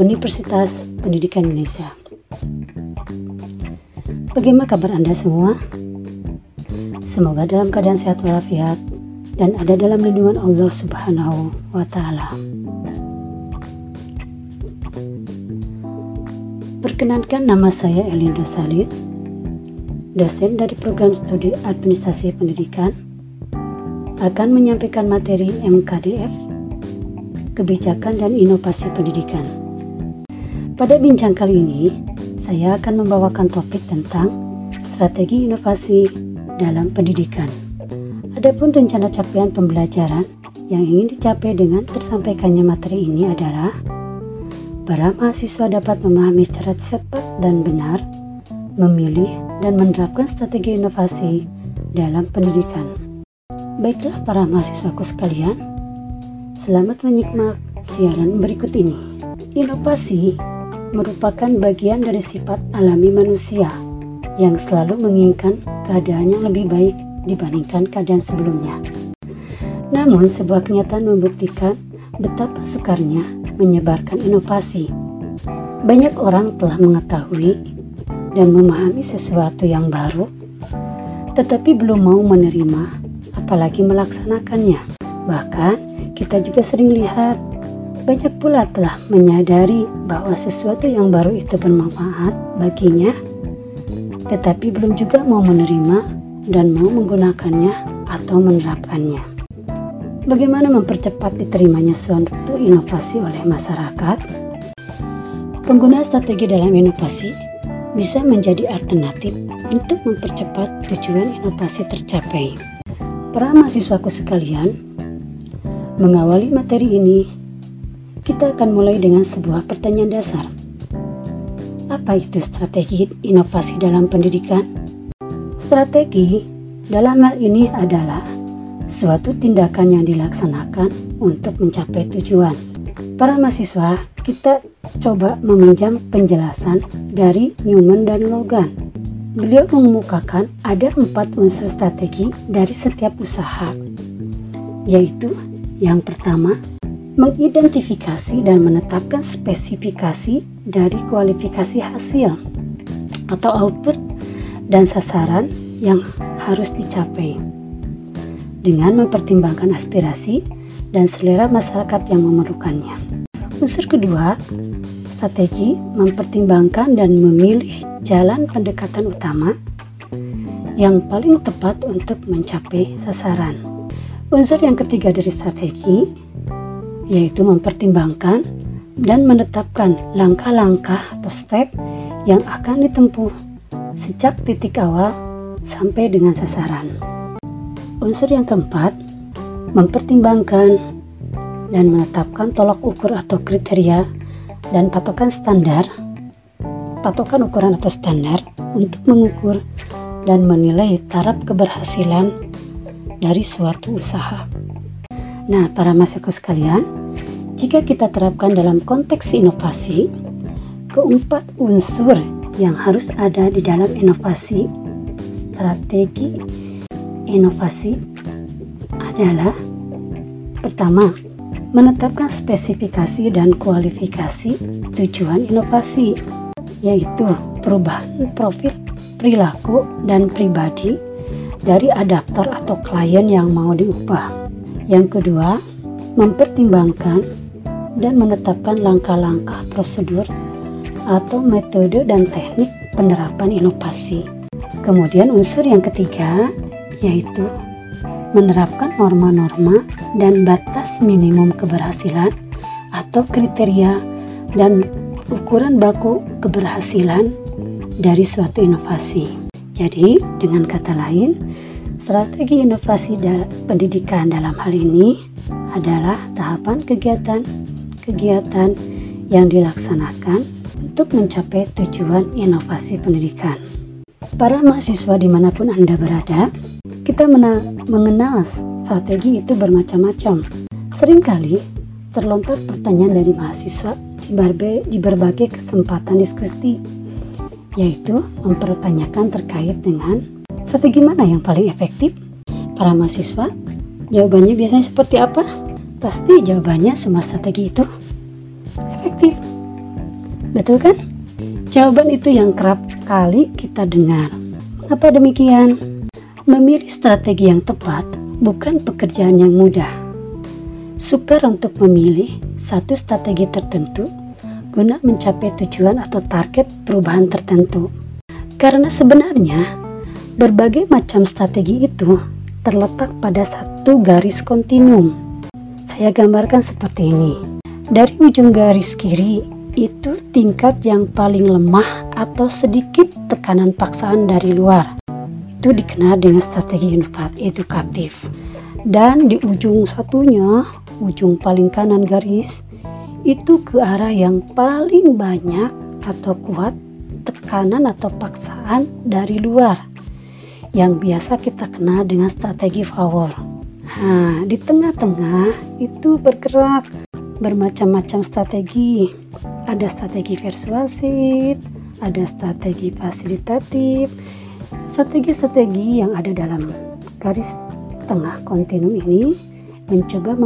Universitas Pendidikan Indonesia. Bagaimana kabar Anda semua? Semoga dalam keadaan sehat walafiat dan ada dalam lindungan Allah Subhanahu wa taala. Perkenankan nama saya Elindo Salid, dosen dari program studi administrasi pendidikan, akan menyampaikan materi MKDF, kebijakan dan inovasi pendidikan. Pada bincang kali ini, saya akan membawakan topik tentang strategi inovasi dalam pendidikan. Adapun rencana capaian pembelajaran yang ingin dicapai dengan tersampaikannya materi ini adalah para mahasiswa dapat memahami secara cepat dan benar, memilih dan menerapkan strategi inovasi dalam pendidikan. Baiklah para mahasiswaku sekalian, selamat menyimak siaran berikut ini. Inovasi merupakan bagian dari sifat alami manusia yang selalu menginginkan keadaan yang lebih baik dibandingkan keadaan sebelumnya. Namun, sebuah kenyataan membuktikan betapa sukarnya menyebarkan inovasi. Banyak orang telah mengetahui dan memahami sesuatu yang baru, tetapi belum mau menerima, apalagi melaksanakannya. Bahkan, kita juga sering lihat banyak pula telah menyadari bahwa sesuatu yang baru itu bermanfaat baginya, tetapi belum juga mau menerima dan mau menggunakannya atau menerapkannya. Bagaimana mempercepat diterimanya suatu inovasi oleh masyarakat? Penggunaan strategi dalam inovasi bisa menjadi alternatif untuk mempercepat tujuan inovasi tercapai. Para mahasiswaku sekalian, mengawali materi ini, kita akan mulai dengan sebuah pertanyaan dasar. Apa itu strategi inovasi dalam pendidikan? Strategi dalam hal ini adalah suatu tindakan yang dilaksanakan untuk mencapai tujuan. Para mahasiswa, kita coba meminjam penjelasan dari Newman dan Logan. Beliau mengemukakan ada empat unsur strategi dari setiap usaha, yaitu yang pertama, mengidentifikasi dan menetapkan spesifikasi dari kualifikasi hasil atau output dan sasaran yang harus dicapai dengan mempertimbangkan aspirasi dan selera masyarakat yang memerlukannya. Unsur kedua, strategi mempertimbangkan dan memilih jalan pendekatan utama yang paling tepat untuk mencapai sasaran. Unsur yang ketiga dari strategi yaitu mempertimbangkan dan menetapkan langkah-langkah atau step yang akan ditempuh sejak titik awal sampai dengan sasaran. Unsur yang keempat, mempertimbangkan dan menetapkan tolak ukur atau kriteria dan patokan standar, patokan ukuran atau standar untuk mengukur dan menilai taraf keberhasilan dari suatu usaha. Nah, para mahasiswa sekalian, jika kita terapkan dalam konteks inovasi, keempat unsur yang harus ada di dalam inovasi strategi inovasi adalah pertama, menetapkan spesifikasi dan kualifikasi tujuan inovasi, yaitu perubahan profil perilaku dan pribadi dari adaptor atau klien yang mau diubah. Yang kedua, mempertimbangkan dan menetapkan langkah-langkah prosedur atau metode dan teknik penerapan inovasi. Kemudian unsur yang ketiga yaitu menerapkan norma-norma dan batas minimum keberhasilan atau kriteria dan ukuran baku keberhasilan dari suatu inovasi. Jadi, dengan kata lain, strategi inovasi pendidikan dalam hal ini adalah tahapan kegiatan-kegiatan yang dilaksanakan untuk mencapai tujuan inovasi pendidikan. Para mahasiswa di mana pun Anda berada, kita mengenal strategi itu bermacam-macam. Seringkali terlontar pertanyaan dari mahasiswa di berbagai, di berbagai kesempatan diskusi, yaitu mempertanyakan terkait dengan strategi mana yang paling efektif. Para mahasiswa, jawabannya biasanya seperti apa? Pasti jawabannya semua strategi itu efektif. Betul kan? Jawaban itu yang kerap kali kita dengar. Mengapa demikian? Memilih strategi yang tepat bukan pekerjaan yang mudah. Sukar untuk memilih satu strategi tertentu guna mencapai tujuan atau target perubahan tertentu. Karena sebenarnya berbagai macam strategi itu terletak pada satu garis kontinum. Saya gambarkan seperti ini. Dari ujung garis kiri itu tingkat yang paling lemah atau sedikit tekanan paksaan dari luar itu dikenal dengan strategi edukatif. Dan di ujung satunya, ujung paling kanan garis, itu ke arah yang paling banyak atau kuat tekanan atau paksaan dari luar yang biasa kita kenal dengan strategi favor. Nah, di tengah-tengah itu bergerak bermacam-macam strategi. Ada strategi persuasif, ada strategi fasilitatif, Strategi-strategi yang ada dalam garis tengah kontinum ini mencoba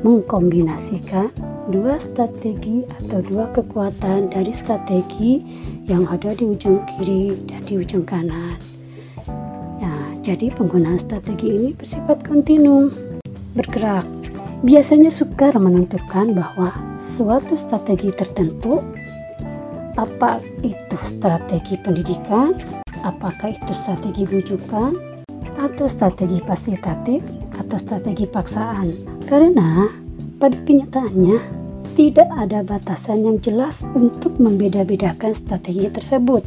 mengkombinasikan dua strategi atau dua kekuatan dari strategi yang ada di ujung kiri dan di ujung kanan. Jadi penggunaan strategi ini bersifat kontinum, bergerak. Biasanya sukar menentukan bahwa suatu strategi tertentu apa itu strategi pendidikan apakah itu strategi bujukan atau strategi fasilitatif atau strategi paksaan karena pada kenyataannya tidak ada batasan yang jelas untuk membeda-bedakan strategi tersebut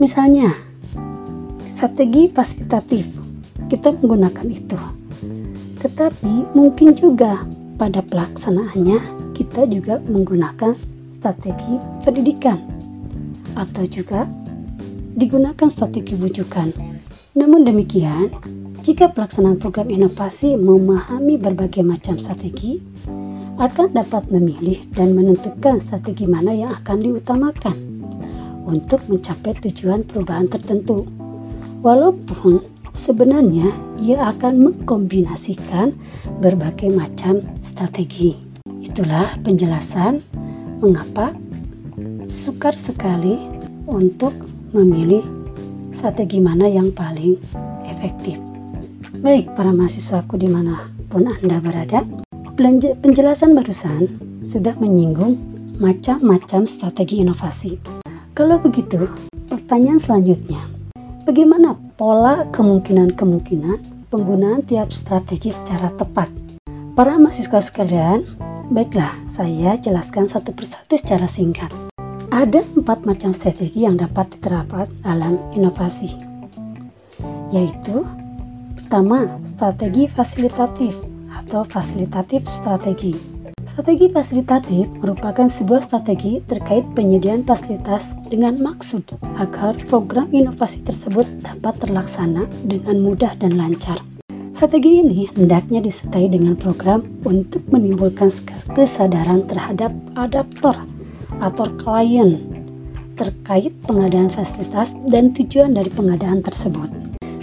misalnya strategi fasilitatif kita menggunakan itu tetapi mungkin juga pada pelaksanaannya kita juga menggunakan strategi pendidikan atau juga digunakan strategi bujukan. Namun demikian, jika pelaksanaan program inovasi memahami berbagai macam strategi, akan dapat memilih dan menentukan strategi mana yang akan diutamakan untuk mencapai tujuan perubahan tertentu. Walaupun sebenarnya ia akan mengkombinasikan berbagai macam strategi. Itulah penjelasan mengapa sukar sekali untuk memilih strategi mana yang paling efektif. Baik, para mahasiswaku di mana pun Anda berada, penjelasan barusan sudah menyinggung macam-macam strategi inovasi. Kalau begitu, pertanyaan selanjutnya, bagaimana pola kemungkinan-kemungkinan penggunaan tiap strategi secara tepat? Para mahasiswa sekalian, baiklah saya jelaskan satu persatu secara singkat. Ada empat macam strategi yang dapat diterapkan dalam inovasi, yaitu pertama, strategi fasilitatif atau fasilitatif strategi. Strategi fasilitatif merupakan sebuah strategi terkait penyediaan fasilitas dengan maksud agar program inovasi tersebut dapat terlaksana dengan mudah dan lancar. Strategi ini hendaknya disertai dengan program untuk menimbulkan kesadaran terhadap adaptor atau klien terkait pengadaan fasilitas dan tujuan dari pengadaan tersebut.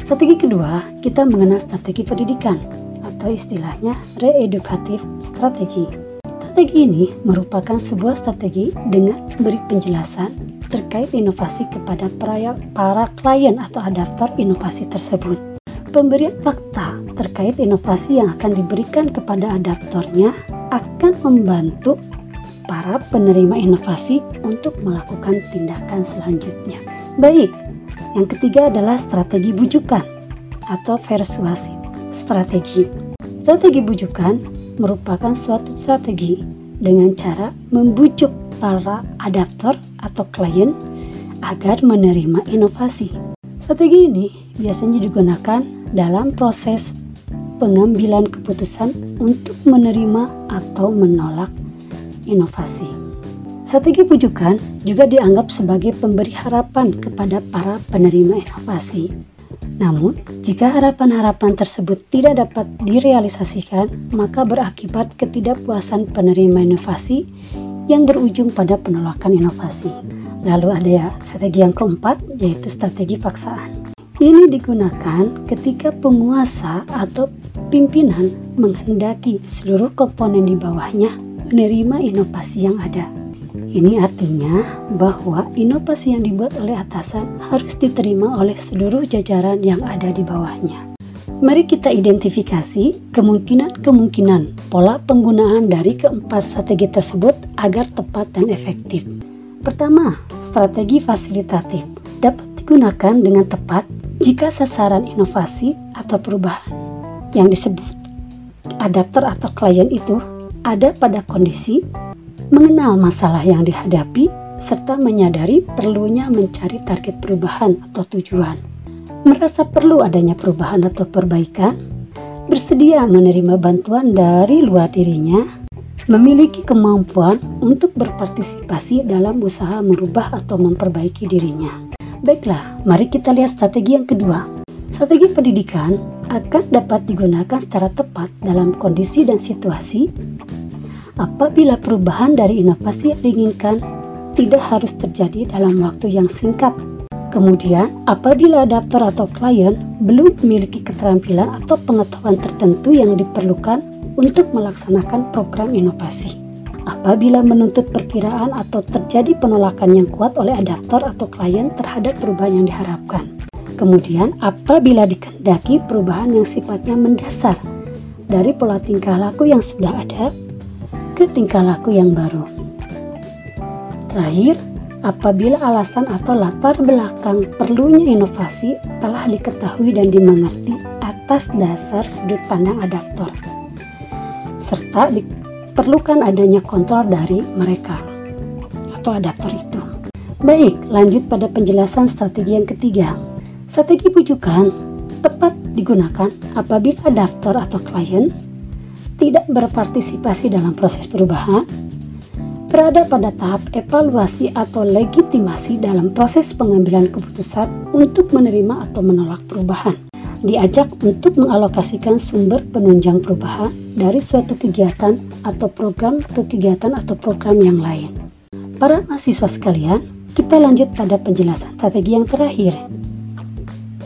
Strategi kedua, kita mengenal strategi pendidikan atau istilahnya reedukatif strategi. Strategi ini merupakan sebuah strategi dengan beri penjelasan terkait inovasi kepada para klien atau adaptor inovasi tersebut. Pemberian fakta terkait inovasi yang akan diberikan kepada adaptornya akan membantu para penerima inovasi untuk melakukan tindakan selanjutnya. Baik, yang ketiga adalah strategi bujukan atau persuasi strategi. Strategi bujukan merupakan suatu strategi dengan cara membujuk para adaptor atau klien agar menerima inovasi. Strategi ini biasanya digunakan dalam proses pengambilan keputusan untuk menerima atau menolak inovasi. Strategi pujukan juga dianggap sebagai pemberi harapan kepada para penerima inovasi. Namun, jika harapan-harapan tersebut tidak dapat direalisasikan, maka berakibat ketidakpuasan penerima inovasi yang berujung pada penolakan inovasi. Lalu ada ya strategi yang keempat, yaitu strategi paksaan. Ini digunakan ketika penguasa atau pimpinan menghendaki seluruh komponen di bawahnya menerima inovasi yang ada. Ini artinya bahwa inovasi yang dibuat oleh atasan harus diterima oleh seluruh jajaran yang ada di bawahnya. Mari kita identifikasi kemungkinan-kemungkinan pola penggunaan dari keempat strategi tersebut agar tepat dan efektif. Pertama, strategi fasilitatif dapat digunakan dengan tepat jika sasaran inovasi atau perubahan yang disebut adapter atau klien itu ada pada kondisi mengenal masalah yang dihadapi serta menyadari perlunya mencari target perubahan atau tujuan, merasa perlu adanya perubahan atau perbaikan, bersedia menerima bantuan dari luar dirinya, memiliki kemampuan untuk berpartisipasi dalam usaha merubah atau memperbaiki dirinya. Baiklah, mari kita lihat strategi yang kedua. Strategi pendidikan akan dapat digunakan secara tepat dalam kondisi dan situasi apabila perubahan dari inovasi yang diinginkan tidak harus terjadi dalam waktu yang singkat. Kemudian, apabila adapter atau klien belum memiliki keterampilan atau pengetahuan tertentu yang diperlukan untuk melaksanakan program inovasi apabila menuntut perkiraan atau terjadi penolakan yang kuat oleh adaptor atau klien terhadap perubahan yang diharapkan. Kemudian, apabila dikendaki perubahan yang sifatnya mendasar dari pola tingkah laku yang sudah ada ke tingkah laku yang baru. Terakhir, apabila alasan atau latar belakang perlunya inovasi telah diketahui dan dimengerti atas dasar sudut pandang adaptor serta perlukan adanya kontrol dari mereka atau adaptor itu. Baik, lanjut pada penjelasan strategi yang ketiga. Strategi pujukan tepat digunakan apabila adaptor atau klien tidak berpartisipasi dalam proses perubahan, berada pada tahap evaluasi atau legitimasi dalam proses pengambilan keputusan untuk menerima atau menolak perubahan diajak untuk mengalokasikan sumber penunjang perubahan dari suatu kegiatan atau program ke kegiatan atau program yang lain. Para mahasiswa sekalian, kita lanjut pada penjelasan strategi yang terakhir,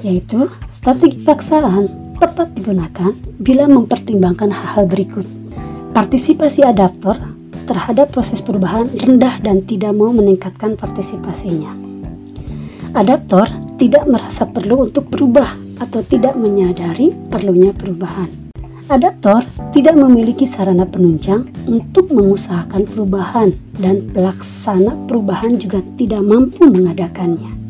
yaitu strategi paksaan tepat digunakan bila mempertimbangkan hal-hal berikut. Partisipasi adaptor terhadap proses perubahan rendah dan tidak mau meningkatkan partisipasinya. Adaptor tidak merasa perlu untuk berubah atau tidak menyadari perlunya perubahan. Adaptor tidak memiliki sarana penunjang untuk mengusahakan perubahan dan pelaksana perubahan juga tidak mampu mengadakannya.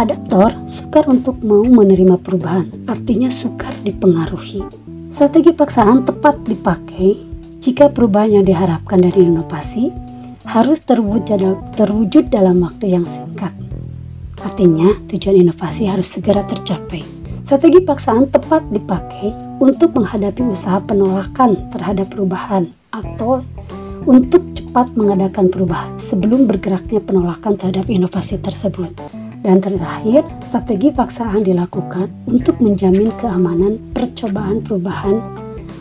Adaptor sukar untuk mau menerima perubahan, artinya sukar dipengaruhi. Strategi paksaan tepat dipakai jika perubahan yang diharapkan dari inovasi harus terwujud, dalam waktu yang singkat. Artinya, tujuan inovasi harus segera tercapai. Strategi paksaan tepat dipakai untuk menghadapi usaha penolakan terhadap perubahan atau untuk cepat mengadakan perubahan sebelum bergeraknya penolakan terhadap inovasi tersebut. Dan terakhir, strategi paksaan dilakukan untuk menjamin keamanan percobaan perubahan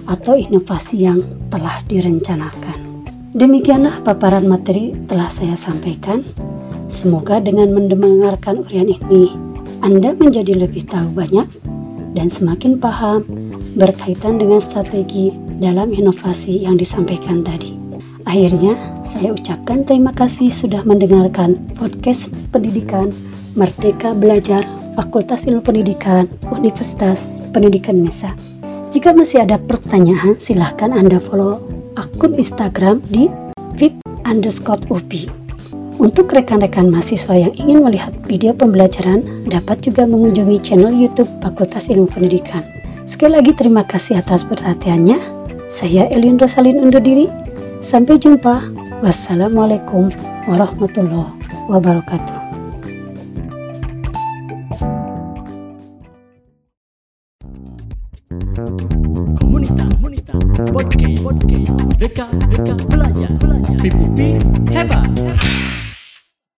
atau inovasi yang telah direncanakan. Demikianlah paparan materi telah saya sampaikan. Semoga dengan mendengarkan urian ini anda menjadi lebih tahu banyak dan semakin paham berkaitan dengan strategi dalam inovasi yang disampaikan tadi. Akhirnya, saya ucapkan terima kasih sudah mendengarkan podcast pendidikan Merdeka Belajar Fakultas Ilmu Pendidikan Universitas Pendidikan Indonesia. Jika masih ada pertanyaan, silahkan Anda follow akun Instagram di vip underscore upi. Untuk rekan-rekan mahasiswa yang ingin melihat video pembelajaran, dapat juga mengunjungi channel YouTube Fakultas Ilmu Pendidikan. Sekali lagi terima kasih atas perhatiannya. Saya Elin Rosalin undur diri. Sampai jumpa. Wassalamualaikum warahmatullahi wabarakatuh. Komunitas, podcast,